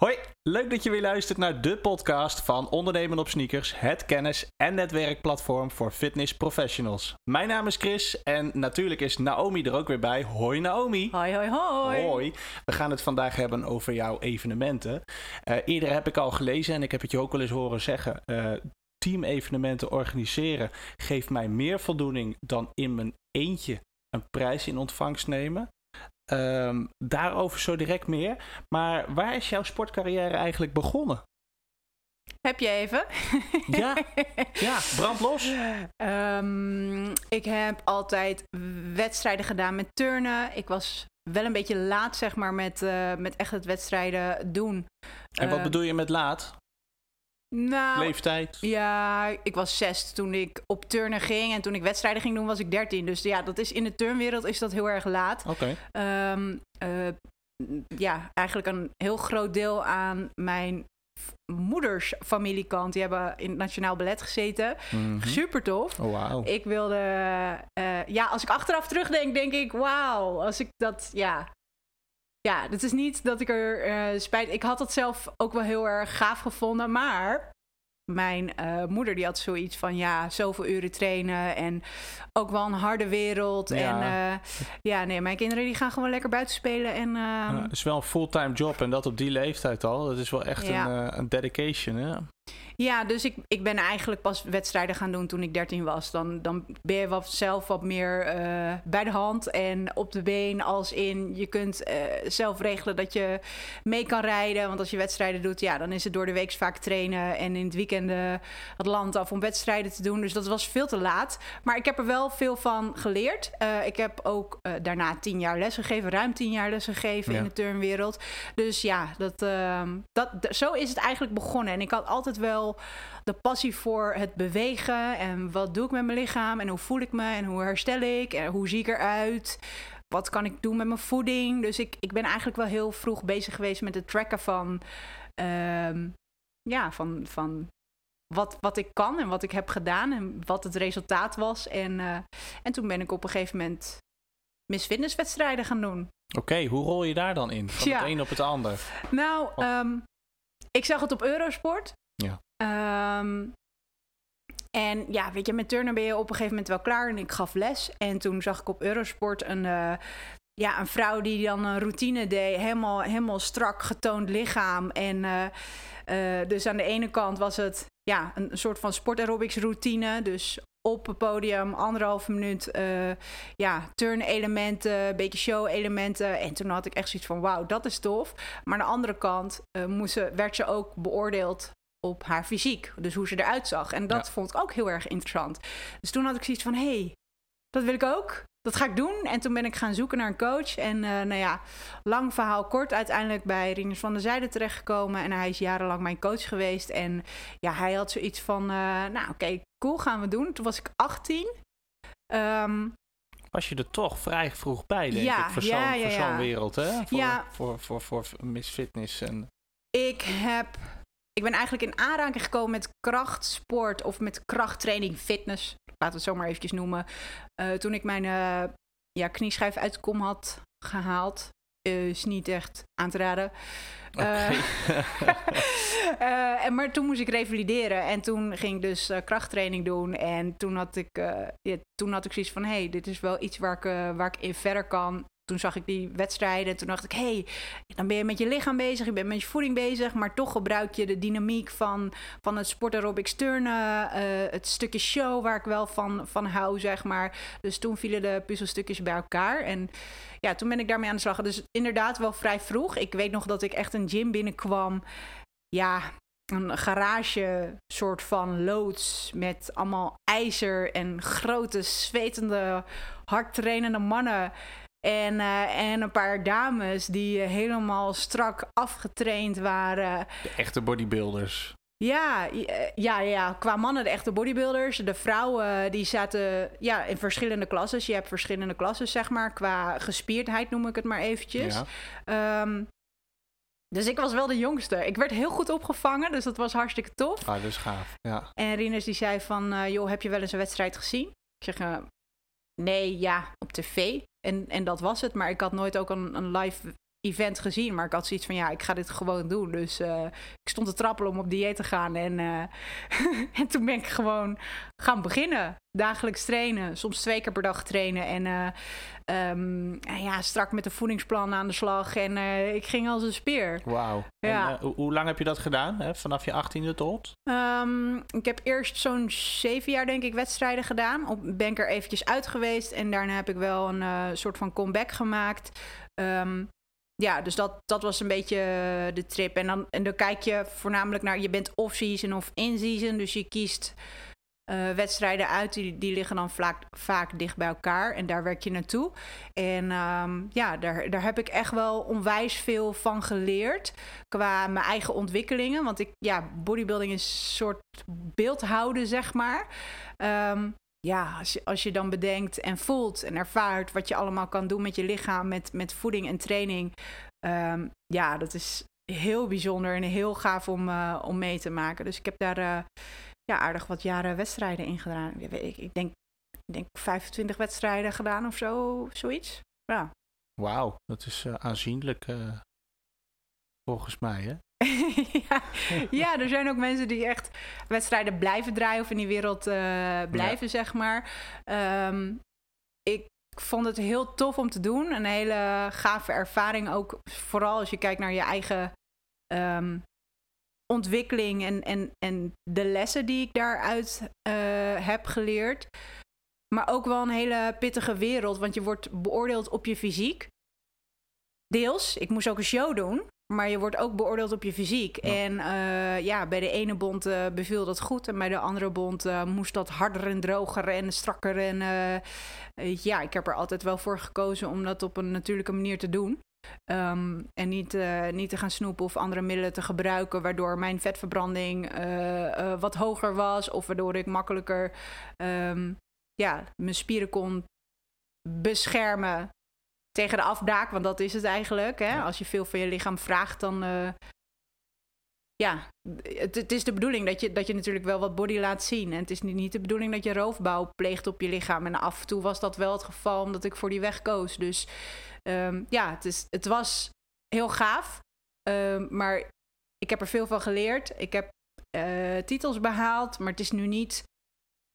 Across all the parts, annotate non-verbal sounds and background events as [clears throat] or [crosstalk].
Hoi, leuk dat je weer luistert naar de podcast van Ondernemen op Sneakers, het kennis- en netwerkplatform voor fitness professionals. Mijn naam is Chris en natuurlijk is Naomi er ook weer bij. Hoi Naomi. Hoi, hoi, hoi. Hoi. We gaan het vandaag hebben over jouw evenementen. Uh, eerder heb ik al gelezen en ik heb het je ook wel eens horen zeggen. Uh, teamevenementen organiseren geeft mij meer voldoening dan in mijn eentje een prijs in ontvangst nemen. Um, daarover zo direct meer. Maar waar is jouw sportcarrière eigenlijk begonnen? Heb je even? ja, [laughs] ja brand los. Um, ik heb altijd wedstrijden gedaan met turnen. Ik was wel een beetje laat, zeg maar, met, uh, met echt het wedstrijden doen. En wat uh, bedoel je met laat? Nou, Leeftijd? Ja, ik was zes toen ik op turnen ging. En toen ik wedstrijden ging doen, was ik dertien. Dus ja, dat is in de turnwereld is dat heel erg laat. Oké. Okay. Um, uh, ja, eigenlijk een heel groot deel aan mijn moeders familiekant. Die hebben in het Nationaal Ballet gezeten. Mm -hmm. Super tof. Oh, wow. Ik wilde... Uh, ja, als ik achteraf terugdenk, denk ik... Wauw, als ik dat... Ja, ja, het is niet dat ik er uh, spijt. Ik had het zelf ook wel heel erg gaaf gevonden, maar mijn uh, moeder die had zoiets van ja, zoveel uren trainen en ook wel een harde wereld. Ja. En uh, ja, nee, mijn kinderen die gaan gewoon lekker buiten spelen. En, uh, ja, het is wel een fulltime job en dat op die leeftijd al. Dat is wel echt ja. een, een dedication. Hè? Ja, dus ik, ik ben eigenlijk pas wedstrijden gaan doen toen ik 13 was. Dan, dan ben je wat zelf wat meer uh, bij de hand en op de been. Als in je kunt uh, zelf regelen dat je mee kan rijden. Want als je wedstrijden doet, ja, dan is het door de week vaak trainen. En in het weekend uh, het land af om wedstrijden te doen. Dus dat was veel te laat. Maar ik heb er wel veel van geleerd. Ik heb ook daarna tien jaar les gegeven, ruim tien jaar les gegeven ja. in de turnwereld. Dus ja, dat, dat, zo is het eigenlijk begonnen. En ik had altijd wel de passie voor het bewegen en wat doe ik met mijn lichaam en hoe voel ik me en hoe herstel ik en hoe zie ik eruit. Wat kan ik doen met mijn voeding? Dus ik, ik ben eigenlijk wel heel vroeg bezig geweest met het tracken van, uh, ja, van, van wat, wat ik kan en wat ik heb gedaan en wat het resultaat was. En, uh, en toen ben ik op een gegeven moment Miss Fitnesswedstrijden gaan doen. Oké, okay, hoe rol je daar dan in? Van ja. het een op het ander? Nou, um, ik zag het op Eurosport. Ja. Um, en ja, weet je, met turnen ben je op een gegeven moment wel klaar. En ik gaf les. En toen zag ik op Eurosport een, uh, ja, een vrouw die dan een routine deed. Helemaal, helemaal strak getoond lichaam. En uh, uh, dus aan de ene kant was het ja, een soort van sportaerobics routine. Dus op het podium, anderhalve minuut, ja, turn-elementen, een beetje show-elementen. En toen had ik echt zoiets van, wauw, dat is tof. Maar aan de andere kant moest ze, werd ze ook beoordeeld op haar fysiek. Dus hoe ze eruit zag. En dat ja. vond ik ook heel erg interessant. Dus toen had ik zoiets van, hé, hey, dat wil ik ook. Dat ga ik doen. En toen ben ik gaan zoeken naar een coach. En uh, nou ja, lang verhaal kort. Uiteindelijk bij Rinus van der Zijde terechtgekomen. En hij is jarenlang mijn coach geweest. En ja, hij had zoiets van, uh, nou oké, okay, cool, gaan we doen. Toen was ik 18. Um, was je er toch vrij vroeg bij, denk ja, ik, voor zo'n ja, ja. zo wereld, hè? Voor, voor, voor, voor Miss Fitness en... Ik heb ik ben eigenlijk in aanraking gekomen met krachtsport of met krachttraining, fitness. Laten we het zo maar eventjes noemen. Uh, toen ik mijn uh, ja, knieschijf uit de kom had gehaald. Uh, is niet echt aan te raden. Okay. [laughs] [laughs] en, maar toen moest ik revalideren. En toen ging ik dus krachttraining doen. En toen had ik, ja, toen had ik zoiets van... hé, hey, dit is wel iets waar ik, waar ik in verder kan toen zag ik die wedstrijden. Toen dacht ik, hé, hey, dan ben je met je lichaam bezig, je bent met je voeding bezig, maar toch gebruik je de dynamiek van, van het sport aerobics turnen, uh, het stukje show waar ik wel van, van hou, zeg maar. Dus toen vielen de puzzelstukjes bij elkaar en ja, toen ben ik daarmee aan de slag. Dus inderdaad wel vrij vroeg. Ik weet nog dat ik echt een gym binnenkwam. Ja, een garage soort van loods met allemaal ijzer en grote zwetende hard trainende mannen en, uh, en een paar dames die uh, helemaal strak afgetraind waren. De echte bodybuilders. Ja, ja, ja, qua mannen de echte bodybuilders. De vrouwen die zaten ja, in verschillende klassen. Je hebt verschillende klassen, zeg maar. Qua gespierdheid noem ik het maar eventjes. Ja. Um, dus ik was wel de jongste. Ik werd heel goed opgevangen, dus dat was hartstikke tof. Ah, dus gaaf, ja. En Rinus die zei van, uh, joh, heb je wel eens een wedstrijd gezien? Ik zeg, nee, ja, op tv. En, en dat was het. Maar ik had nooit ook een, een live event gezien. Maar ik had zoiets van, ja, ik ga dit gewoon doen. Dus uh, ik stond te trappelen om op dieet te gaan. En, uh, [laughs] en toen ben ik gewoon gaan beginnen. Dagelijks trainen. Soms twee keer per dag trainen. En uh, um, ja, strak met de voedingsplan aan de slag. En ik ging als een speer. Wauw. Ja. hoe lang heb je dat gedaan? Hè? Vanaf je achttiende tot? Um, ik heb eerst zo'n zeven jaar, denk ik, wedstrijden gedaan. Op, ben ik er eventjes uit geweest. En daarna heb ik wel een soort van comeback gemaakt. Um, ja, dus dat, dat was een beetje de trip. En dan, en dan kijk je voornamelijk naar, je bent off-season of in-season. Dus je kiest uh, wedstrijden uit, die, die liggen dan vaak, vaak dicht bij elkaar. En daar werk je naartoe. En um, ja, daar, daar heb ik echt wel onwijs veel van geleerd. Qua mijn eigen ontwikkelingen. Want ik, ja, bodybuilding is een soort beeld houden, zeg maar. Um, ja, als je, als je dan bedenkt en voelt en ervaart wat je allemaal kan doen met je lichaam, met, met voeding en training. Um, ja, dat is heel bijzonder en heel gaaf om, uh, om mee te maken. Dus ik heb daar uh, ja, aardig wat jaren wedstrijden in gedaan. Ik, denk, ik denk 25 wedstrijden gedaan of zo, zoiets. Ja. Wauw, dat is uh, aanzienlijk volgens mij, hè? [laughs] ja, ja, er zijn ook mensen die echt wedstrijden blijven draaien of in die wereld uh, blijven, zeg maar. Um, ik vond het heel tof om te doen. Een hele gave ervaring ook. Vooral als je kijkt naar je eigen um, ontwikkeling en, en, en de lessen die ik daaruit uh, heb geleerd. Maar ook wel een hele pittige wereld, want je wordt beoordeeld op je fysiek. Deels. Ik moest ook een show doen. Maar je wordt ook beoordeeld op je fysiek. En uh, ja, bij de ene bond uh, beviel dat goed. En bij de andere bond uh, moest dat harder en droger en strakker. En ja, ik heb er altijd wel voor gekozen om dat op een natuurlijke manier te doen. Um, en niet, niet te gaan snoepen of andere middelen te gebruiken, waardoor mijn vetverbranding wat hoger was. Of waardoor ik makkelijker um, ja, mijn spieren kon beschermen tegen de afdaak, want dat is het eigenlijk. Hè? Als je veel van je lichaam vraagt, dan. Uh, ja, het, het, is de bedoeling dat je, dat je natuurlijk wel wat body laat zien. En het is niet, niet de bedoeling dat je roofbouw pleegt op je lichaam. En af en toe was dat wel het geval, omdat ik voor die weg koos. Dus um, ja, het, is, het was heel gaaf. Um, maar ik heb er veel van geleerd. Ik heb uh, titels behaald, maar het is nu niet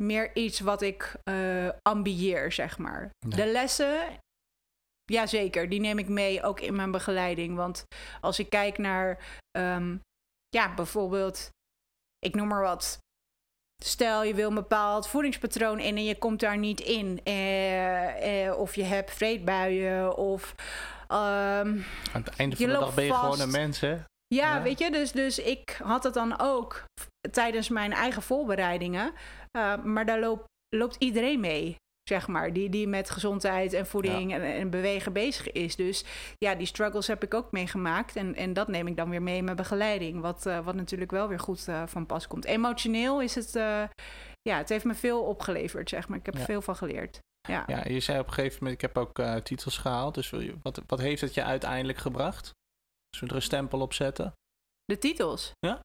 meer iets wat ik uh, ambieer, zeg maar. Nee. De lessen Jazeker, die neem ik mee ook in mijn begeleiding. Want als ik kijk naar, um, ja, bijvoorbeeld, ik noem maar wat. Stel, je wil een bepaald voedingspatroon in en je komt daar niet in. Eh, eh, of je hebt vreedbuien of... Um, Aan het einde van de dag ben je vast. gewoon een mens, hè? Ja, ja, weet je, dus, dus ik had het dan ook tijdens mijn eigen voorbereidingen. Uh, maar daar loop, loopt iedereen mee zeg maar, die, die met gezondheid en voeding ja. en, en, bewegen bezig is. Dus ja, die struggles heb ik ook meegemaakt. En, en dat neem ik dan weer mee in mijn begeleiding. Wat, uh, wat natuurlijk wel weer goed uh, van pas komt. Emotioneel is het, uh, ja, het heeft me veel opgeleverd, zeg maar. Ik heb er ja. veel van geleerd. Ja. ja, je zei op een gegeven moment, ik heb ook titels gehaald. Dus wat, wat heeft het je uiteindelijk gebracht? Zullen we er een stempel op zetten? De titels? Ja.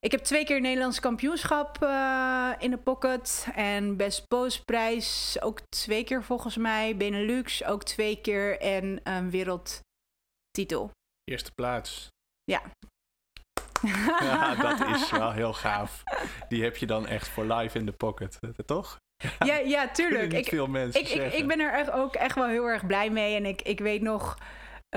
Ik heb twee keer Nederlands kampioenschap uh, in de pocket. En Best Postprijs ook twee keer volgens mij. Benelux ook twee keer. En een wereldtitel. Eerste plaats. Ja. [laughs] ja, dat is [laughs] wel heel gaaf. Die heb je dan echt voor live in de pocket, toch? Ja, ja [laughs] tuurlijk. ik, veel mensen ik, ik, ik, ben er echt ook echt wel heel erg blij mee. En ik, ik weet nog...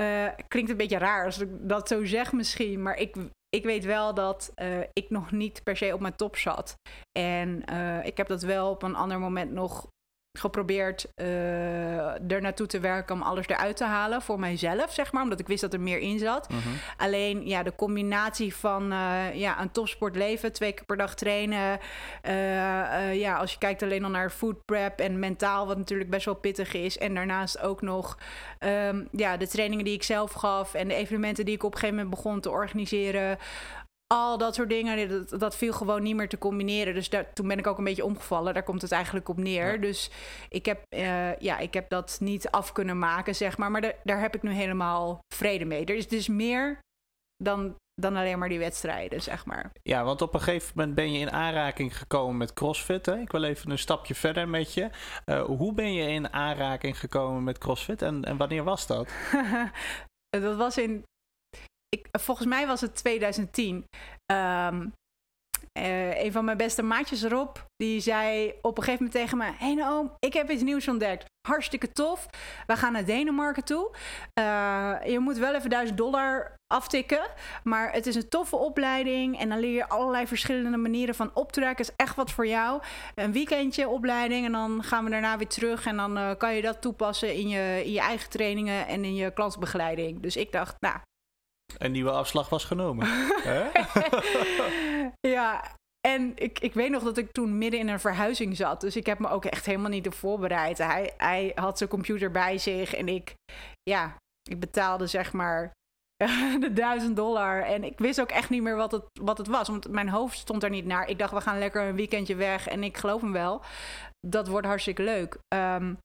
Uh, klinkt een beetje raar als ik dat zo zeg misschien. Maar ik, ik weet wel dat uh, ik nog niet per se op mijn top zat. En uh, ik heb dat wel op een ander moment nog geprobeerd uh, er naartoe te werken om alles eruit te halen voor mijzelf, zeg maar, omdat ik wist dat er meer in zat. Mhm. Alleen ja, de combinatie van uh, ja, een topsportleven, twee keer per dag trainen, uh, ja, als je kijkt alleen al naar food prep en mentaal, wat natuurlijk best wel pittig is, en daarnaast ook nog um, ja, de trainingen die ik zelf gaf en de evenementen die ik op een gegeven moment begon te organiseren al dat soort dingen, dat, dat viel gewoon niet meer te combineren. Dus daar, toen ben ik ook een beetje omgevallen. Daar komt het eigenlijk op neer. Ja. Dus ik heb, uh, ja, ik heb dat niet af kunnen maken, zeg maar. Maar de, daar heb ik nu helemaal vrede mee. Er is dus meer dan, dan alleen maar die wedstrijden, zeg maar. Ja, want op een gegeven moment ben je in aanraking gekomen met CrossFit. Hè? Ik wil even een stapje verder met je. Uh, hoe ben je in aanraking gekomen met CrossFit en, en wanneer was dat? [laughs] Dat was in. Volgens mij was het 2010. Um, uh, een van mijn beste maatjes Rob, die zei op een gegeven moment tegen me: Hé hey ik heb iets nieuws ontdekt. Hartstikke tof. We gaan naar Denemarken toe. Uh, je moet wel even 1000 dollar aftikken. Maar het is een toffe opleiding. En dan leer je allerlei verschillende manieren van optrekken. Is echt wat voor jou. Een weekendje opleiding. En dan gaan we daarna weer terug. En dan uh, kan je dat toepassen in je, in je eigen trainingen en in je klantbegeleiding. Dus ik dacht, nou, een nieuwe afslag was genomen. [laughs] ja, en ik, ik weet nog dat ik toen midden in een verhuizing zat. Dus ik heb me ook echt helemaal niet op voorbereid. Hij, hij had zijn computer bij zich en ik, ja, ik betaalde zeg maar [laughs] de duizend dollar. En ik wist ook echt niet meer wat het, wat het was. Want mijn hoofd stond er niet naar. Ik dacht, we gaan lekker een weekendje weg. En ik geloof hem wel. Dat wordt hartstikke leuk. Um,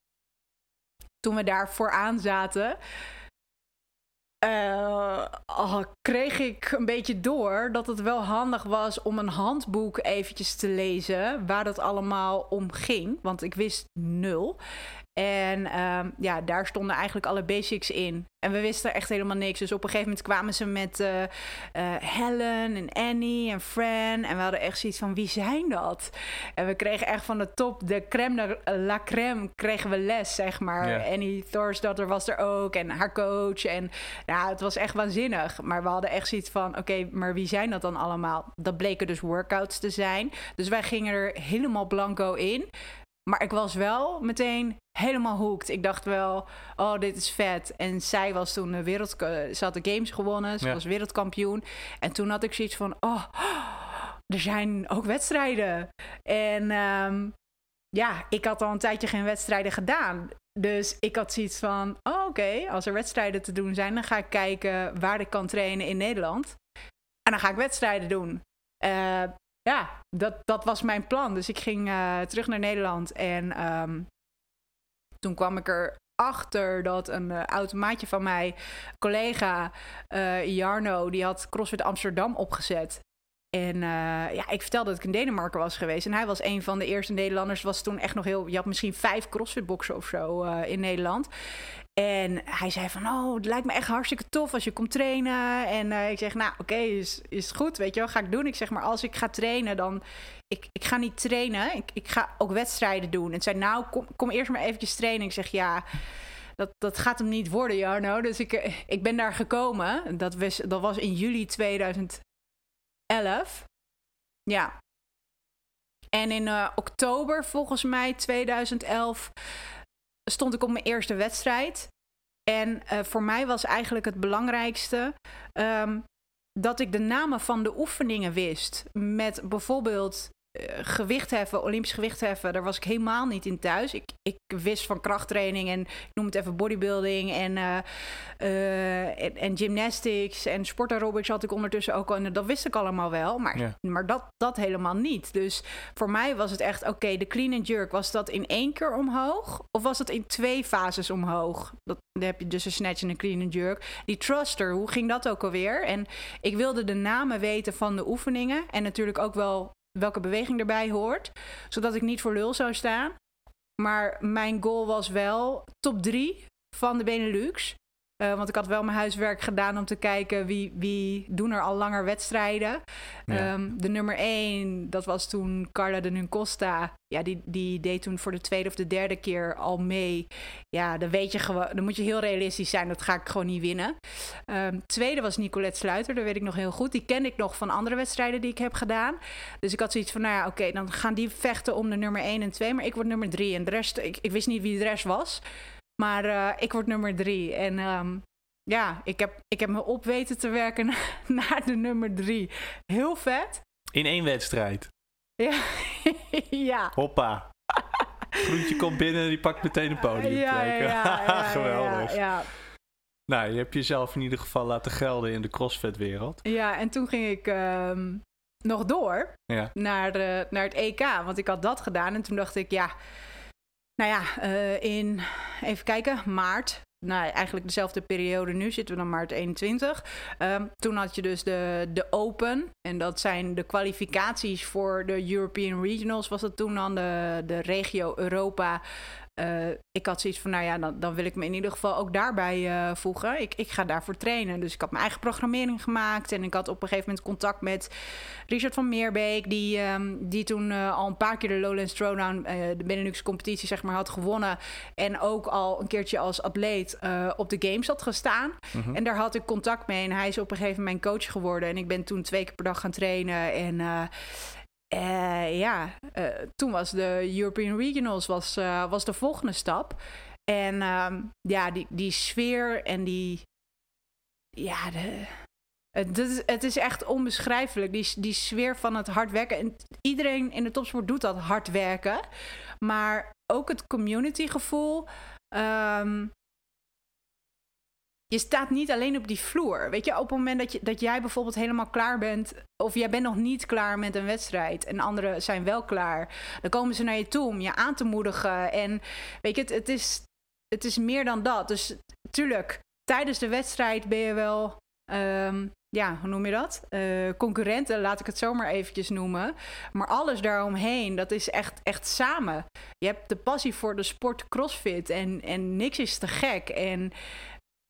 toen we daar vooraan zaten uh, kreeg ik een beetje door dat het wel handig was om een handboek eventjes te lezen waar dat allemaal om ging. Want ik wist nul. En uh, ja, daar stonden eigenlijk alle basics in. En we wisten echt helemaal niks. Dus op een gegeven moment kwamen ze met uh, uh, Helen en Annie en Fran. En we hadden echt zoiets van, wie zijn dat? En we kregen echt van de top, de crème de la crème, kregen we les, zeg maar. Yeah. Annie Thorsdotter was er ook en haar coach. En ja, het was echt waanzinnig. Maar we hadden echt zoiets van, oké, maar wie zijn dat dan allemaal? Dat bleken dus workouts te zijn. Dus wij gingen er helemaal blanco in. Maar ik was wel meteen helemaal hooked. Ik dacht wel, oh, dit is vet. En zij was toen de wereld... Ze had de games gewonnen. Ze was wereldkampioen. En toen had ik zoiets van, oh, [gasps] er zijn ook wedstrijden. En um, ja, ik had al een tijdje geen wedstrijden gedaan. Dus ik had zoiets van, oh, oké, als er wedstrijden te doen zijn... dan ga ik kijken waar ik kan trainen in Nederland. En dan ga ik wedstrijden doen. Uh, ja, dat, dat was mijn plan. Dus ik ging uh, terug naar Nederland. En um, toen kwam ik erachter dat een uh, oud maatje van mij, collega uh, Jarno, die had CrossFit Amsterdam opgezet. En uh, ja, ik vertelde dat ik in Denemarken was geweest. En hij was een van de eerste Nederlanders. Was toen echt nog heel. Je had misschien vijf CrossFit-boxen of zo uh, in Nederland. En hij zei van, oh, het lijkt me echt hartstikke tof als je komt trainen. En uh, ik zeg, nou, oké, is, is goed, weet je wel, ga ik doen. Ik zeg, maar als ik ga trainen, dan... Ik, ik ga niet trainen, ik, ik ga ook wedstrijden doen. En zei, nou, kom, kom eerst maar eventjes trainen. Ik zeg, ja, dat, dat gaat hem niet worden, Jarno. Dus ik, ik ben daar gekomen. Dat was, dat was in juli 2011. Ja. En in uh, oktober, volgens mij, 2011 stond ik op mijn eerste wedstrijd. En uh, voor mij was eigenlijk het belangrijkste um, dat ik de namen van de oefeningen wist. Met bijvoorbeeld gewichtheffen, Olympisch gewichtheffen, daar was ik helemaal niet in thuis. Ik, ik wist van krachttraining en ik noem het even bodybuilding en, uh, uh, en, en, gymnastics en sportaerobics had ik ondertussen ook al. En dat wist ik allemaal wel, maar, ja. maar dat, dat helemaal niet. Dus voor mij was het echt, oké, okay, de clean and jerk, was dat in één keer omhoog? Of was dat in twee fases omhoog? Dat, dan heb je dus een snatch en een clean and jerk. Die thruster, hoe ging dat ook alweer? En ik wilde de namen weten van de oefeningen en natuurlijk ook wel welke beweging erbij hoort. Zodat ik niet voor lul zou staan. Maar mijn goal was wel top 3 van de Benelux. Uh, want ik had wel mijn huiswerk gedaan om te kijken wie, wie doen er al langer wedstrijden. Ja. Um, de nummer 1, dat was toen Carla de Nuncosta. Ja, die, die deed toen voor de tweede of de derde keer al mee. Ja, dan weet je gewoon, dan moet je heel realistisch zijn. Dat ga ik gewoon niet winnen. Um, tweede was Nicolette Sluiter, dat weet ik nog heel goed. Die kende ik nog van andere wedstrijden die ik heb gedaan. Dus ik had zoiets van, nou ja, oké, okay, dan gaan die vechten om de nummer 1 en 2. Maar ik word nummer 3 en de rest, ik, ik wist niet wie de rest was. Maar uh, ik word nummer drie. En um, ja, ik heb, ik heb me op weten te werken [laughs] naar de nummer drie. Heel vet. In één wedstrijd? [laughs] Ja. ja. Hoppa. Groentje komt binnen en die pakt meteen een podium. Ja, ja, [laughs] ja, ja, Geweldig. Ja, Nou, je hebt jezelf in ieder geval laten gelden in de CrossFit-wereld. Ja, en toen ging ik um, nog door naar, de, naar het EK. Want ik had dat gedaan en toen dacht ik, ja nou ja, uh, in, even kijken, maart. Nou, eigenlijk dezelfde periode nu zitten we dan maart 21. Um, toen had je dus de, de Open. En dat zijn de kwalificaties voor de European Regionals. Was dat toen dan de, de regio Europa ik had zoiets van, nou ja, dan, dan wil ik me in ieder geval ook daarbij voegen. Ik, ik ga daarvoor trainen. Dus ik had mijn eigen programmering gemaakt. En ik had op een gegeven moment contact met Richard van Meerbeek, die, ehm, die toen al een paar keer de Lowlands Throwdown, de Benelux competitie, zeg maar, had gewonnen. En ook al een keertje als atleet op de Games had gestaan. Mhm. En daar had ik contact mee. En hij is op een gegeven moment mijn coach geworden. En ik ben toen twee keer per dag gaan trainen. En uh, ja, uh, toen was de European Regionals was, uh, was de volgende stap. En ehm, ja, die, die sfeer en die. Ja, de, het, is, het is echt onbeschrijfelijk. Die, die sfeer van het hard werken. En iedereen in de topsport doet dat hard werken. Maar ook het communitygevoel. Um, je staat niet alleen op die vloer. Weet je, op het moment dat, je, dat jij bijvoorbeeld helemaal klaar bent, of jij bent nog niet klaar met een wedstrijd en anderen zijn wel klaar, dan komen ze naar je toe om je aan te moedigen. En weet je, het, het, is, het is meer dan dat. Dus tuurlijk, tijdens de wedstrijd ben je wel. Ehm, ja, hoe noem je dat? Uh, concurrenten, laat ik het zomaar eventjes noemen. Maar alles daaromheen, dat is echt, echt samen. Je hebt de passie voor de sport CrossFit en, en niks is te gek. En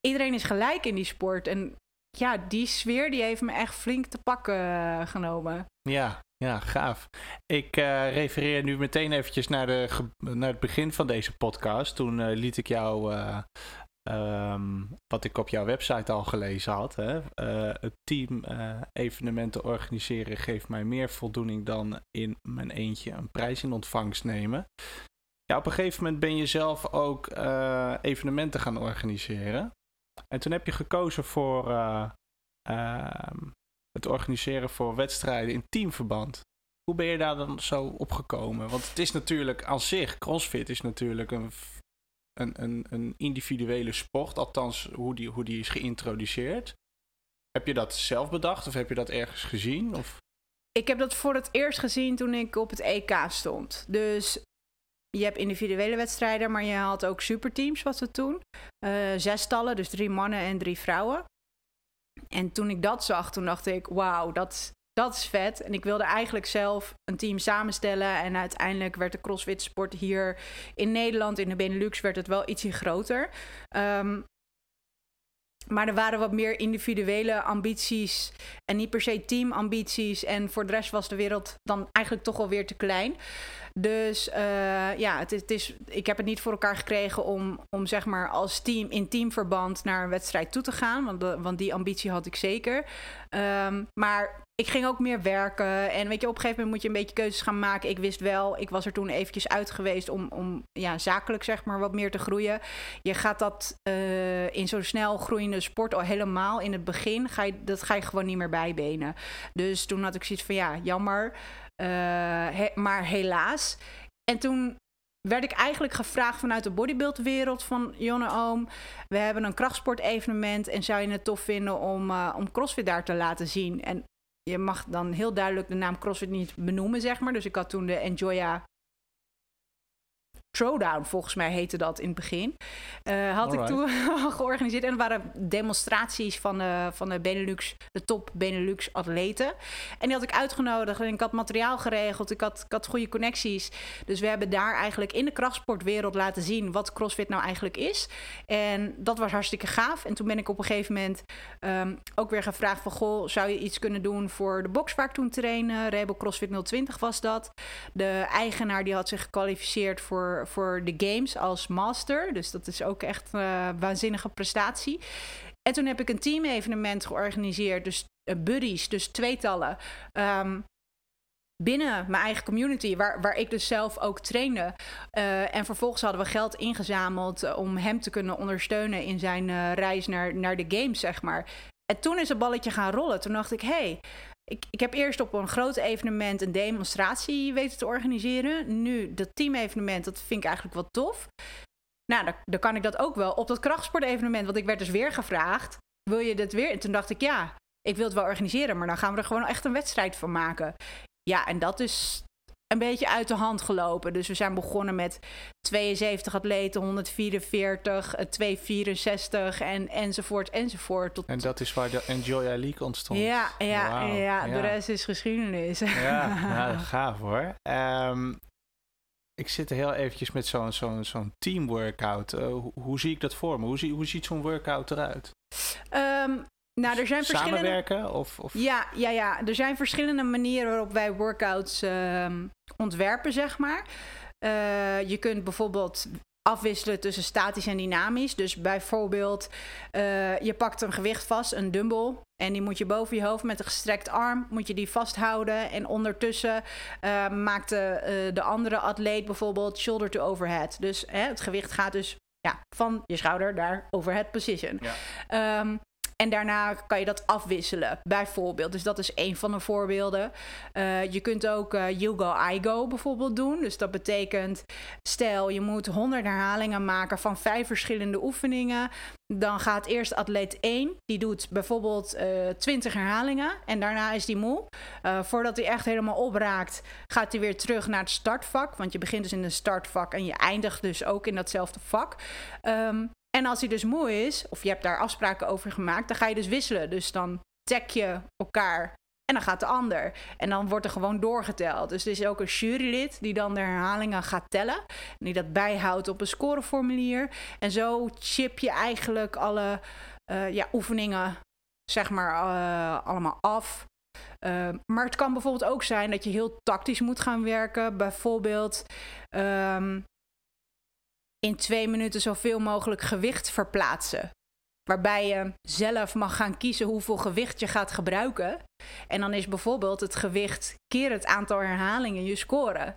iedereen is gelijk in die sport. En ja, die sfeer die heeft me echt flink te pakken eh, genomen. Ja, ja, gaaf. Ik uh, refereer nu meteen eventjes naar, de, naar het begin van deze podcast. Toen uh, liet ik jou, um, wat ik op jouw website al gelezen had. Hè? het team evenementen organiseren geeft mij meer voldoening dan in mijn eentje een prijs in ontvangst nemen. Ja, op een gegeven moment ben je zelf ook evenementen gaan organiseren. En toen heb je gekozen voor uh, het organiseren voor wedstrijden in teamverband. Hoe ben je daar dan zo opgekomen? Want het is natuurlijk aan zich, CrossFit is natuurlijk een, een, een, een individuele sport. Althans, hoe die, hoe die is geïntroduceerd. Heb je dat zelf bedacht of heb je dat ergens gezien? Of? Ik heb dat voor het eerst gezien toen ik op het EK stond. Dus je hebt individuele wedstrijden, maar je had ook superteams, wat we toen. Uh, zestallen, dus drie mannen en drie vrouwen. En toen ik dat zag, toen dacht ik, wauw, dat, dat is vet. En ik wilde eigenlijk zelf een team samenstellen. En uiteindelijk werd de CrossFit sport hier in Nederland, in de Benelux, werd het wel ietsje groter. Um, maar er waren wat meer individuele ambities en niet per se teamambities. En voor de rest was de wereld dan eigenlijk toch wel weer te klein. Dus uh, ja, het het is, ik heb het niet voor elkaar gekregen om, om zeg maar als team in teamverband naar een wedstrijd toe te gaan. Want, want die ambitie had ik zeker. Um, maar ik ging ook meer werken. En weet je, op een gegeven moment moet je een beetje keuzes gaan maken. Ik wist wel, ik was er toen eventjes uit geweest om, om ja, zakelijk zeg maar wat meer te groeien. Je gaat dat uh, in zo'n snel groeiende sport al helemaal in het begin, ga je, dat ga je gewoon niet meer bijbenen. Dus toen had ik zoiets van ja, jammer. Uh, maar helaas. En toen werd ik eigenlijk gevraagd vanuit de bodybuildwereld van Jonne Oom. We hebben een krachtsportevenement en zou je het tof vinden om, uh, om CrossFit daar te laten zien? En je mag dan heel duidelijk de naam CrossFit niet benoemen, zeg maar. Dus ik had toen de Enjoya Throwdown, volgens mij heette dat in het begin. Uh, had ik toen [laughs] georganiseerd. En er waren demonstraties van de, van de Benelux, de top Benelux atleten. En die had ik uitgenodigd. En ik had materiaal geregeld. Ik had, ik had goede connecties. Dus we hebben daar eigenlijk in de krachtsportwereld laten zien wat CrossFit nou eigenlijk is. En dat was hartstikke gaaf. En toen ben ik op een gegeven moment um, ook weer gevraagd van... Goh, zou je iets kunnen doen voor de box waar ik toen trainen? Rebel CrossFit 020 was dat. De eigenaar die had zich gekwalificeerd voor voor de games als master. Dus dat is ook echt een uh, waanzinnige prestatie. En toen heb ik een team-evenement georganiseerd. Dus uh, buddies, dus tweetallen. Um, binnen mijn eigen community, waar, waar ik dus zelf ook trainde. Uh, en vervolgens hadden we geld ingezameld om hem te kunnen ondersteunen in zijn reis naar, naar de games, zeg maar. En toen is het balletje gaan rollen. Toen dacht ik, hé, hey, ik, ik heb eerst op een groot evenement een demonstratie weten te organiseren. Nu, dat teamevenement, dat vind ik eigenlijk wel tof. Nou, dan, dan kan ik dat ook wel. Op dat krachtsportevenement, want ik werd dus weer gevraagd. Wil je dit weer? En toen dacht ik, ja, ik wil het wel organiseren, maar dan gaan we er gewoon echt een wedstrijd van maken. Ja, en dat is een beetje uit de hand gelopen. Dus we zijn begonnen met 72 atleten, 144, 264 en enzovoort enzovoort. Tot... En dat is waar de Enjoy League ontstond. Ja, ja, ja, de rest is geschiedenis. Ja, ja [laughs] gaaf hoor. Um, ik zit heel eventjes met zo'n zo'n zo'n teamworkout. Uh, hoe, hoe, zie ik dat voor me? Hoe, zie, hoe ziet zo'n workout eruit? Um, nou, er zijn verschillende... Samenwerken? Of, of... Ja, ja, ja, er zijn verschillende manieren waarop wij workouts uh, ontwerpen, zeg maar. Uh, je kunt bijvoorbeeld afwisselen tussen statisch en dynamisch. Dus bijvoorbeeld, uh, je pakt een gewicht vast, een dumbbell. En die moet je boven je hoofd met een gestrekt arm moet je die vasthouden. En ondertussen uh, maakt de, uh, de andere atleet bijvoorbeeld shoulder to overhead. Dus hè, het gewicht gaat dus ja, van je schouder naar overhead position. Ja. Um, en daarna kan je dat afwisselen, bijvoorbeeld. Dus dat is een van de voorbeelden. Uh, je kunt ook uh, you go, I go bijvoorbeeld doen. Dus dat betekent, stel je moet 100 herhalingen maken van vijf verschillende oefeningen. Dan gaat eerst atleet 1, die doet bijvoorbeeld uh, 20 herhalingen. En daarna is die moe. Voordat hij echt helemaal opraakt, gaat hij weer terug naar het startvak. Want je begint dus in een startvak en je eindigt dus ook in datzelfde vak. Um, en als hij dus moe is, of je hebt daar afspraken over gemaakt, dan ga je dus wisselen. Dus dan tag je elkaar en dan gaat de ander. En dan wordt er gewoon doorgeteld. Dus er is ook een jurylid die dan de herhalingen gaat tellen. En die dat bijhoudt op een scoreformulier. En zo chip je eigenlijk alle uh, ja, oefeningen, zeg maar, uh, allemaal af. Uh, maar het kan bijvoorbeeld ook zijn dat je heel tactisch moet gaan werken. Bijvoorbeeld, um, in twee minuten zoveel mogelijk gewicht verplaatsen. Waarbij je zelf mag gaan kiezen hoeveel gewicht je gaat gebruiken. En dan is bijvoorbeeld het gewicht keer het aantal herhalingen je score.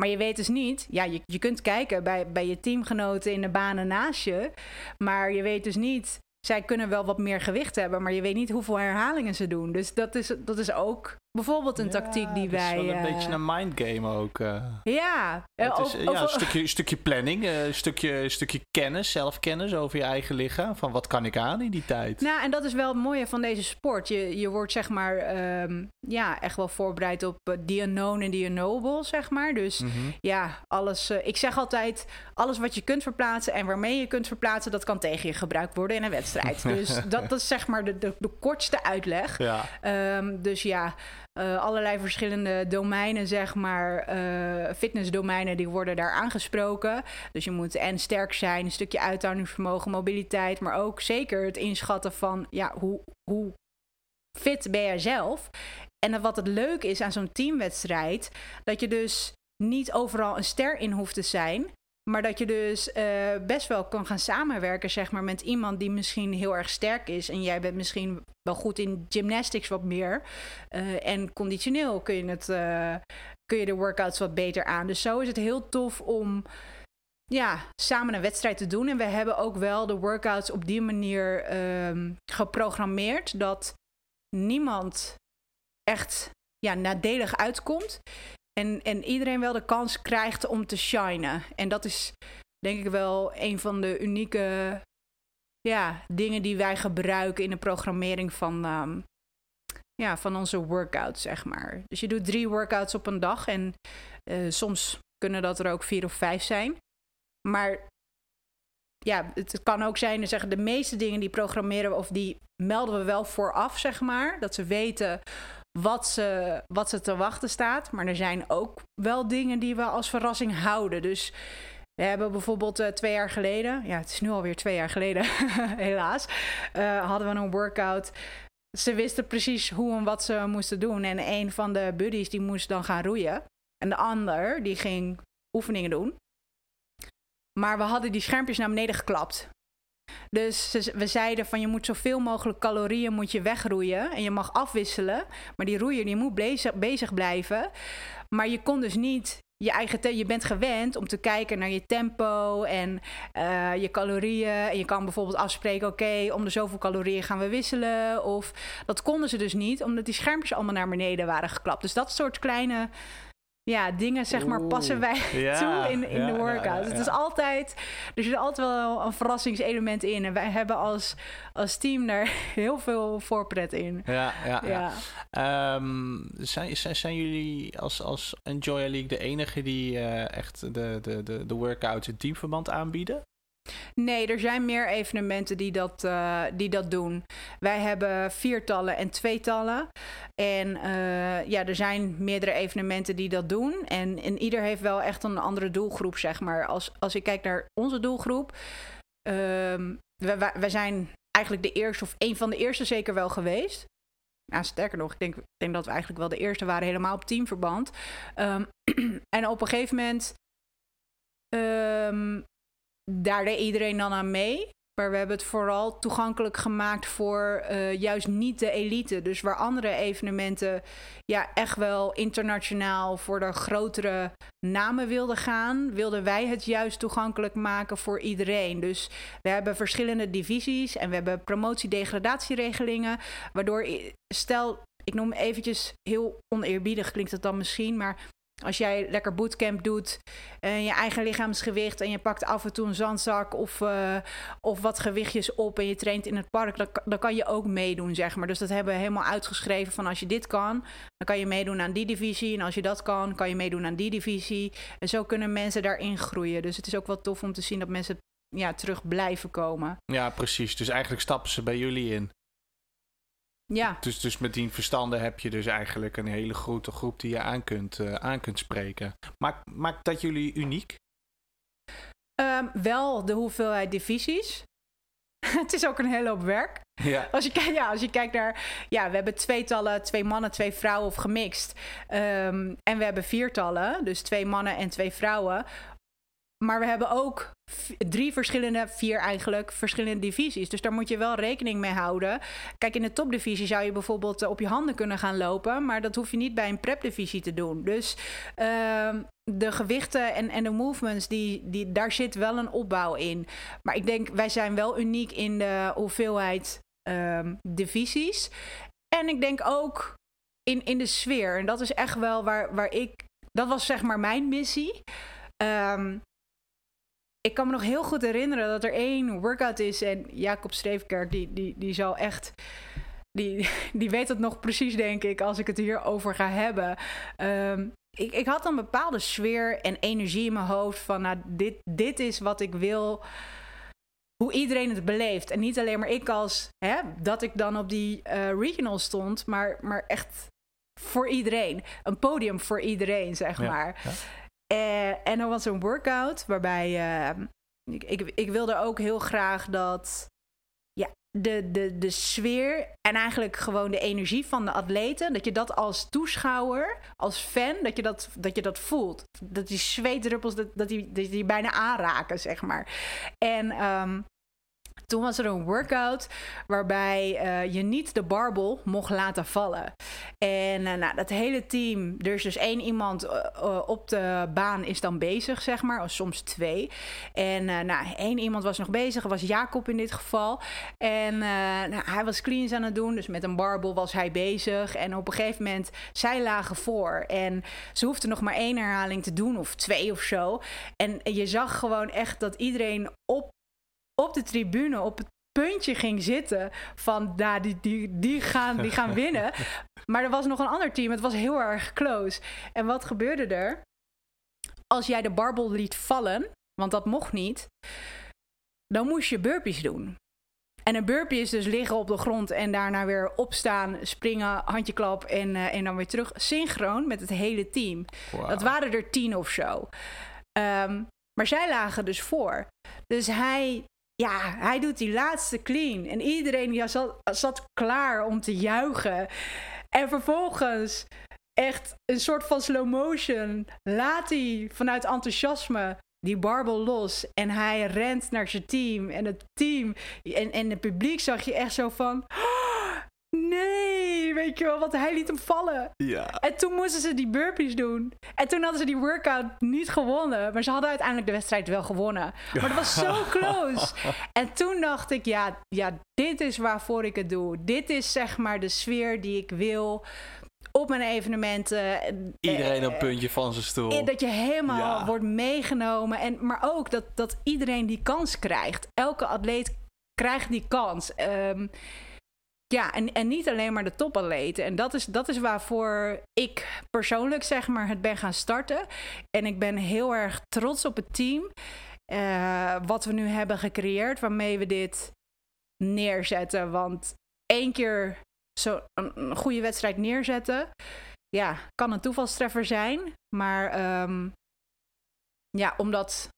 Maar je weet dus niet, ja, je, je kunt kijken bij, bij je teamgenoten in de banen naast je. Maar je weet dus niet, zij kunnen wel wat meer gewicht hebben, maar je weet niet hoeveel herhalingen ze doen. Dus dat is, dat is ook bijvoorbeeld een ja, tactiek die wij. Het is wel een uh, beetje een mindgame ook. Uh. Ja, het is, of, ja, een stukje, stukje planning, een stukje, stukje kennis, zelfkennis over je eigen lichaam. Van wat kan ik aan in die tijd? Nou, en dat is wel het mooie van deze sport. Je, je wordt zeg maar um, ja, echt wel voorbereid op the unknown en the unknowable, zeg maar. Dus mm -hmm. ja, alles. ik zeg altijd: alles wat je kunt verplaatsen en waarmee je kunt verplaatsen, dat kan tegen je gebruikt worden in een wedstrijd. [laughs] dus dat, dat is zeg maar de, de, de kortste uitleg. Ja. Um, dus ja. Uh, allerlei verschillende domeinen, zeg maar, uh, fitnessdomeinen, die worden daar aangesproken. Dus je moet en sterk zijn, een stukje uithoudingsvermogen, mobiliteit, maar ook zeker het inschatten van, ja, hoe, hoe fit ben jij zelf? En wat het leuk is aan zo'n teamwedstrijd, dat je dus niet overal een ster in hoeft te zijn. Maar dat je dus uh, best wel kan gaan samenwerken, zeg maar, met iemand die misschien heel erg sterk is. En jij bent misschien wel goed in gymnastics wat meer. Uh, en conditioneel kun je, het, uh, kun je de workouts wat beter aan. Dus zo is het heel tof om ja, samen een wedstrijd te doen. En we hebben ook wel de workouts op die manier um, geprogrammeerd dat niemand echt ja, nadelig uitkomt. En, en iedereen wel de kans krijgt om te shinen. En dat is denk ik wel een van de unieke ja, dingen die wij gebruiken in de programmering van, um, ja, van onze workouts, zeg maar. Dus je doet drie workouts op een dag en uh, soms kunnen dat er ook vier of vijf zijn. Maar ja, het kan ook zijn, zeggen de meeste dingen die programmeren we of die melden we wel vooraf, zeg maar. Dat ze weten wat ze, wat ze te wachten staat. Maar er zijn ook wel dingen die we als verrassing houden. Dus we hebben bijvoorbeeld uh, twee jaar geleden, ja, het is nu alweer twee jaar geleden, [laughs] helaas, uh, hadden we een workout. Ze wisten precies hoe en wat ze moesten doen. En een van de buddies die moest dan gaan roeien. En de ander die ging oefeningen doen. Maar we hadden die schermpjes naar beneden geklapt. Dus we zeiden van je moet zoveel mogelijk calorieën moet je wegroeien. En je mag afwisselen. Maar die roeier die moet bezig, blijven. Maar je kon dus niet je eigen je bent gewend om te kijken naar je tempo en uh, je calorieën. En je kan bijvoorbeeld afspreken: oké, om de zoveel calorieën gaan we wisselen. Of dat konden ze dus niet, omdat die schermpjes allemaal naar beneden waren geklapt. Dus dat soort kleine ja, dingen zeg maar passen wij [laughs] ja, [laughs] toe in, in ja, de workout. Ja, het is altijd, er zit altijd wel een verrassingselement in. En wij hebben als, als team daar [laughs] heel veel voorpret in. Ja, ja, ja. Um, zijn, zijn, zijn jullie als, als Enjoy League de enige die uh, echt de, de, de, de workouts in teamverband aanbieden? Nee, er zijn meer evenementen die dat, uh, die dat doen. Wij hebben viertallen en tweetallen. En uh, ja, er zijn meerdere evenementen die dat doen. En, en ieder heeft wel echt een andere doelgroep, zeg maar. Als, als ik kijk naar onze doelgroep. Um, we, we, zijn eigenlijk de eerste, of een van de eerste zeker wel geweest. Nou, sterker nog, ik denk, ik denk dat we eigenlijk wel de eerste waren helemaal op teamverband. Um, [clears throat] en op een gegeven moment um, daar deed iedereen dan aan mee. Maar we hebben het vooral toegankelijk gemaakt voor uh, juist niet de elite. Dus waar andere evenementen ja, echt wel internationaal voor de grotere namen wilden gaan, wilden wij het juist toegankelijk maken voor iedereen. Dus we hebben verschillende divisies en we hebben promotie-degradatieregelingen. Waardoor, stel, ik noem eventjes heel oneerbiedig klinkt het dan misschien, maar als jij lekker bootcamp doet, en je eigen lichaamsgewicht en je pakt af en toe een zandzak of, uh, of wat gewichtjes op en je traint in het park, dan, dan, kan je ook meedoen, zeg maar. Dus dat hebben we helemaal uitgeschreven van als je dit kan, dan kan je meedoen aan die divisie. En als je dat kan, kan je meedoen aan die divisie. En zo kunnen mensen daarin groeien. Dus het is ook wel tof om te zien dat mensen ja, terug blijven komen. Ja, precies. Dus eigenlijk stappen ze bij jullie in. Ja. Dus, dus met die verstanden heb je dus eigenlijk een hele grote groep die je aan kunt, uh, aan kunt spreken. Maakt, maakt dat jullie uniek? Um, wel de hoeveelheid divisies. [laughs] het is ook een hele hoop werk. Ja. Als, je, ja, als je kijkt naar... Ja, we hebben tweetallen, twee mannen, twee vrouwen of gemixt. Um, en we hebben viertallen, dus twee mannen en twee vrouwen. Maar we hebben ook drie verschillende, vier eigenlijk, verschillende divisies. Dus daar moet je wel rekening mee houden. Kijk, in de topdivisie zou je bijvoorbeeld eh, op je handen kunnen gaan lopen. Maar dat hoef je niet bij een prepdivisie te doen. Dus uh, de gewichten en, en de movements, die, die, daar zit wel een opbouw in. Maar ik denk, wij zijn wel uniek in de hoeveelheid um, divisies. En ik denk ook in, in de sfeer. En dat is echt wel waar, waar ik... Dat was zeg maar mijn missie. Um, ik kan me nog heel goed herinneren dat er één workout is. En Jacob Streefkerk, die, die, die zal echt. Die, die weet het nog precies, denk ik, als ik het hierover ga hebben. Um, ik, ik had een bepaalde sfeer en energie in mijn hoofd van, nou, dit, dit is wat ik wil. Hoe iedereen het beleeft. En niet alleen maar ik als, hè, dat ik dan op die uh, regional stond, maar, maar echt voor iedereen. Een podium voor iedereen, zeg ja, maar. Ja. Uh, en er was een workout waarbij uh, ik, ik, ik, wilde ook heel graag dat ja, de, de, de sfeer en eigenlijk gewoon de energie van de atleten, dat je dat als toeschouwer, als fan, dat je dat, dat, je dat voelt. Dat die zweetdruppels, dat, dat, die, die bijna aanraken, zeg maar. En um, toen was er een workout waarbij uh, je niet de barbel mocht laten vallen. En uh, nou, dat hele team, er is dus één iemand uh, op de baan is dan bezig, zeg maar, of soms twee. En nou, één iemand was nog bezig, was Jacob in dit geval. En nou, hij was cleans aan het doen, dus met een barbel was hij bezig. En op een gegeven moment, zij lagen voor. En ze hoefden nog maar één herhaling te doen, of twee of zo. En je zag gewoon echt dat iedereen op op de tribune op het puntje ging zitten van nou, die, die, die, gaan, die gaan winnen. [laughs] Maar er was nog een ander team. Het was heel erg close. En wat gebeurde er? Als jij de barbel liet vallen, want dat mocht niet, dan moest je burpees doen. En een burpee is dus liggen op de grond en daarna weer opstaan, springen, handjeklap en, uh, en dan weer terug. Synchroon met het hele team. Wow. Dat waren er tien of zo. Um, maar zij lagen dus voor. Dus hij ja, hij doet die laatste clean. En iedereen ja, zat, zat klaar om te juichen. En vervolgens echt een soort van slow motion laat hij vanuit enthousiasme die barbel los. En hij rent naar zijn team. En het team en, en het publiek zag je echt zo van... Nee, weet je wel, want hij liet hem vallen. Ja. En toen moesten ze die burpees doen. En toen hadden ze die workout niet gewonnen. Maar ze hadden uiteindelijk de wedstrijd wel gewonnen. Maar dat was zo [laughs] close. en toen dacht ik, ja, ja, dit is waarvoor ik het doe. Dit is zeg maar de sfeer die ik wil op mijn evenementen. Iedereen op puntje van zijn stoel. Dat je helemaal ja. wordt meegenomen. En, maar ook dat, dat iedereen die kans krijgt. Elke atleet krijgt die kans. Um, ja, en, en niet alleen maar de topatleten. En dat is, dat is waarvoor ik persoonlijk zeg maar het ben gaan starten. En ik ben heel erg trots op het team. eh, wat we nu hebben gecreëerd, waarmee we dit neerzetten. Want één keer zo een, goede wedstrijd neerzetten, ja, kan een toevalstreffer zijn. Maar ehm, ja, om dat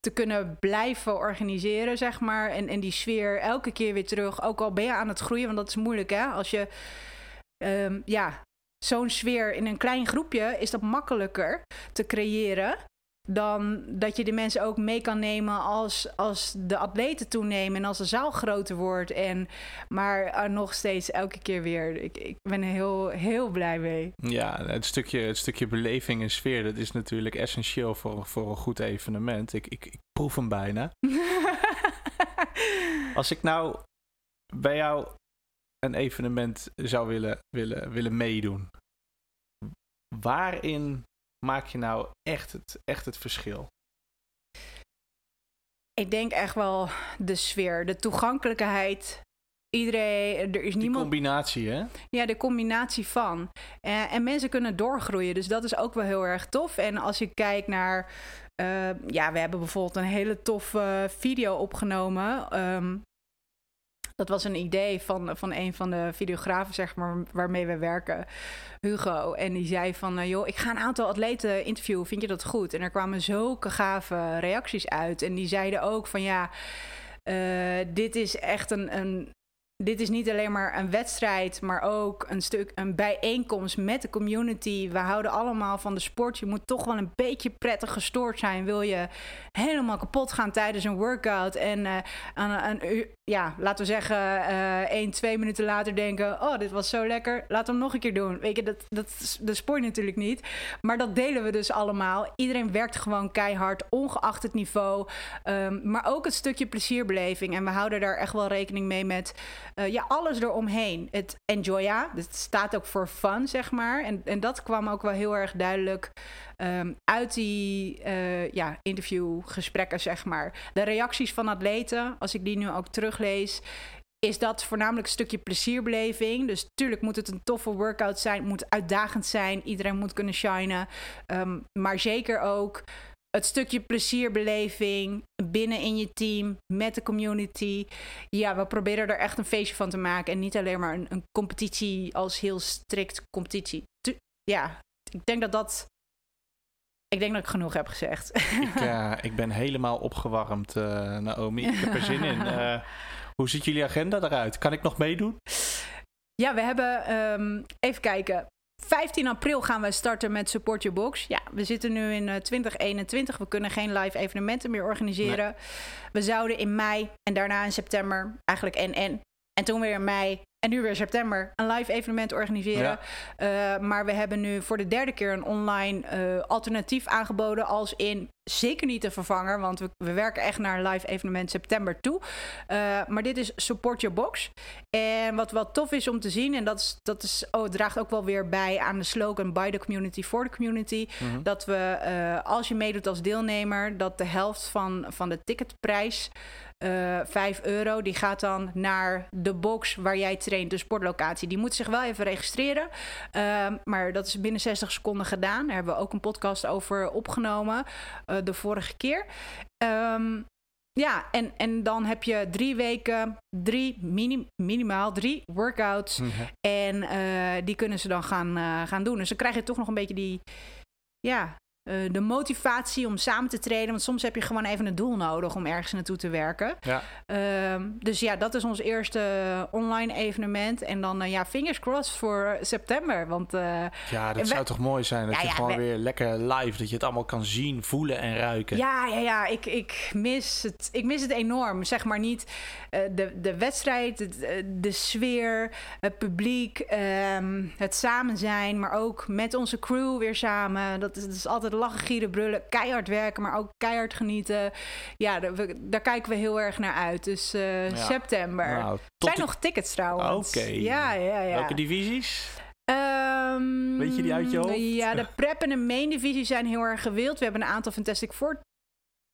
te kunnen blijven organiseren, zeg maar. En, en die sfeer elke keer weer terug. Ook al ben je aan het groeien, want dat is moeilijk, hè? Als je, ehm, ja, zo'n sfeer in een klein groepje is dat makkelijker te creëren dan dat je de mensen ook mee kan nemen als, als de atleten toenemen en als de zaal groter wordt. En, maar nog steeds elke keer weer. Ik, ik ben er heel, heel blij mee. Ja, het stukje, het stukje beleving en sfeer, dat is natuurlijk essentieel voor, voor een goed evenement. Ik, ik, ik proef hem bijna. [laughs] als ik nou bij jou een evenement zou willen, willen, willen meedoen, waarin maak je nou echt het, echt het verschil? Ik denk echt wel de sfeer, de toegankelijkheid. Iedereen, er is Die niemand. combinatie, hè? Ja, de combinatie van. En, en mensen kunnen doorgroeien, dus dat is ook wel heel erg tof. En als je kijkt naar. eh, ja, we hebben bijvoorbeeld een hele toffe video opgenomen. Ehm, dat was een idee van, van een van de videografen, zeg maar, waarmee we werken, Hugo. En die zei van, eh, joh, ik ga een aantal atleten interviewen, vind je dat goed? En er kwamen zulke gave reacties uit. En die zeiden ook van, ja, eh, dit is echt een, een dit is niet alleen maar een wedstrijd, maar ook een stuk een bijeenkomst met de community. We houden allemaal van de sport. Je moet toch wel een beetje prettig gestoord zijn. Wil je helemaal kapot gaan tijdens een workout en uh, aan een ja, laten we zeggen, uh, één, twee minuten later denken: Oh, dit was zo lekker. We hem nog een keer doen. Weet je, dat, dat, dat sport natuurlijk niet. Maar dat delen we dus allemaal. Iedereen werkt gewoon keihard, ongeacht het niveau. Um, maar ook het stukje plezierbeleving. En we houden daar echt wel rekening mee met. Uh, ja, alles eromheen. Het enjoya, het staat ook voor fun, zeg maar. En, en dat kwam ook wel heel erg duidelijk um, uit die uh, ja, interviewgesprekken, zeg maar. De reacties van atleten, als ik die nu ook teruglees, is dat voornamelijk een stukje plezierbeleving. Dus natuurlijk moet het een toffe workout zijn, moet uitdagend zijn, iedereen moet kunnen shinen. Um, maar zeker ook het stukje plezierbeleving binnen in je team, met de community. Ja, we proberen er echt een feestje van te maken. En niet alleen maar een, competitie als heel strikt competitie. Ja, ik denk dat dat. Ik denk dat ik genoeg heb gezegd. Ik, uh, ik ben helemaal opgewarmd, uh, Naomi. Ik heb er zin in. Uh, [laughs] hoe ziet jullie agenda eruit? Kan ik nog meedoen? Ja, we hebben. Um, even kijken. 15 april gaan we starten met Support Your Box. Ja, we zitten nu in uh, 2021. We kunnen geen live evenementen meer organiseren. Nee. We zouden in mei en daarna in september eigenlijk en en. En toen weer in mei en nu weer september een live evenement organiseren. Ja. Uh, maar we hebben nu voor de derde keer een online uh, alternatief aangeboden. Als in zeker niet de vervanger, want we, we werken echt naar een live evenement september toe. Uh, maar dit is Support Your Box. En wat wel tof is om te zien, en dat, is, dat is, oh, het draagt ook wel weer bij aan de slogan By the Community for the Community. Mm -hmm. Dat we, als je meedoet als deelnemer, dat de helft van, van de ticketprijs. Uh, 5 euro, die gaat dan naar de box waar jij traint, de sportlocatie. Die moet zich wel even registreren. Uh, maar dat is binnen 60 seconden gedaan. Daar hebben we ook een podcast over opgenomen uh, de vorige keer. Um, ja, en, en dan heb je drie weken, drie minim, minimaal drie workouts. Mm -hmm. En uh, die kunnen ze dan gaan, gaan doen. Dus dan krijg je toch nog een beetje die, ja, uh, de motivatie om samen te trainen. Want soms heb je gewoon even een doel nodig om ergens naartoe te werken. Ja. Uh, dus ja, dat is ons eerste online evenement. En dan, uh, ja, fingers crossed voor september. Want, uh, ja, dat zou toch mooi zijn? Dat ja, je ja, gewoon we... weer lekker live, dat je het allemaal kan zien, voelen en ruiken. Ja, ja, ja. Ik, ik, mis, het, ik mis het enorm. Zeg maar niet de, de wedstrijd, de, de sfeer, het publiek, um, het samen zijn. Maar ook met onze crew weer samen. Dat is, dat is altijd lachen, gieren, brullen, keihard werken, maar ook keihard genieten. Ja, daar, we, daar kijken we heel erg naar uit. Dus uh, ja. september. Nou, zijn nog tickets trouwens. Oké. Okay. Ja, ja, ja. Welke divisies? Um, Weet je die uit je hoofd? Ja, de [laughs] prep en de main divisie zijn heel erg gewild. We hebben een aantal Fantastic Four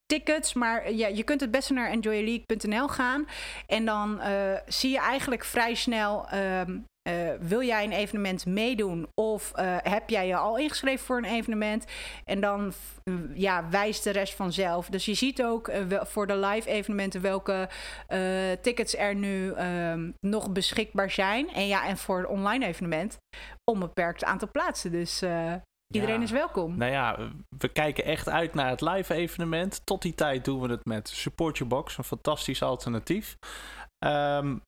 tickets. Maar ja, je kunt het beste naar enjoyleague.nl gaan. En dan uh, zie je eigenlijk vrij snel um, wil jij een evenement meedoen of heb jij je al ingeschreven voor een evenement? En dan ja, wijst de rest vanzelf. Dus je ziet ook voor de live evenementen welke tickets er nu ehm, nog beschikbaar zijn. En ja, en voor een online evenement onbeperkt aantal plaatsen. Dus Iedereen is welkom. Nou ja, we kijken echt uit naar het live evenement. Tot die tijd doen we het met Support Your Box, een fantastisch alternatief. Um,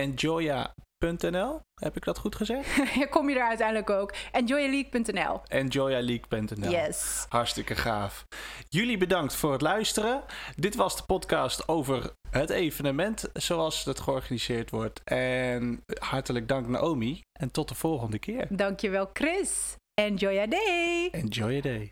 www.enjoya.nl, heb ik dat goed gezegd? [laughs] kom je er uiteindelijk ook. Enjoyaleague.nl. Enjoyaleague.nl. Yes. Hartstikke gaaf. Jullie bedankt voor het luisteren. Dit was de podcast over het evenement zoals het georganiseerd wordt. En hartelijk dank Naomi en tot de volgende keer. Dankjewel Chris. Enjoy your day. Enjoy your day.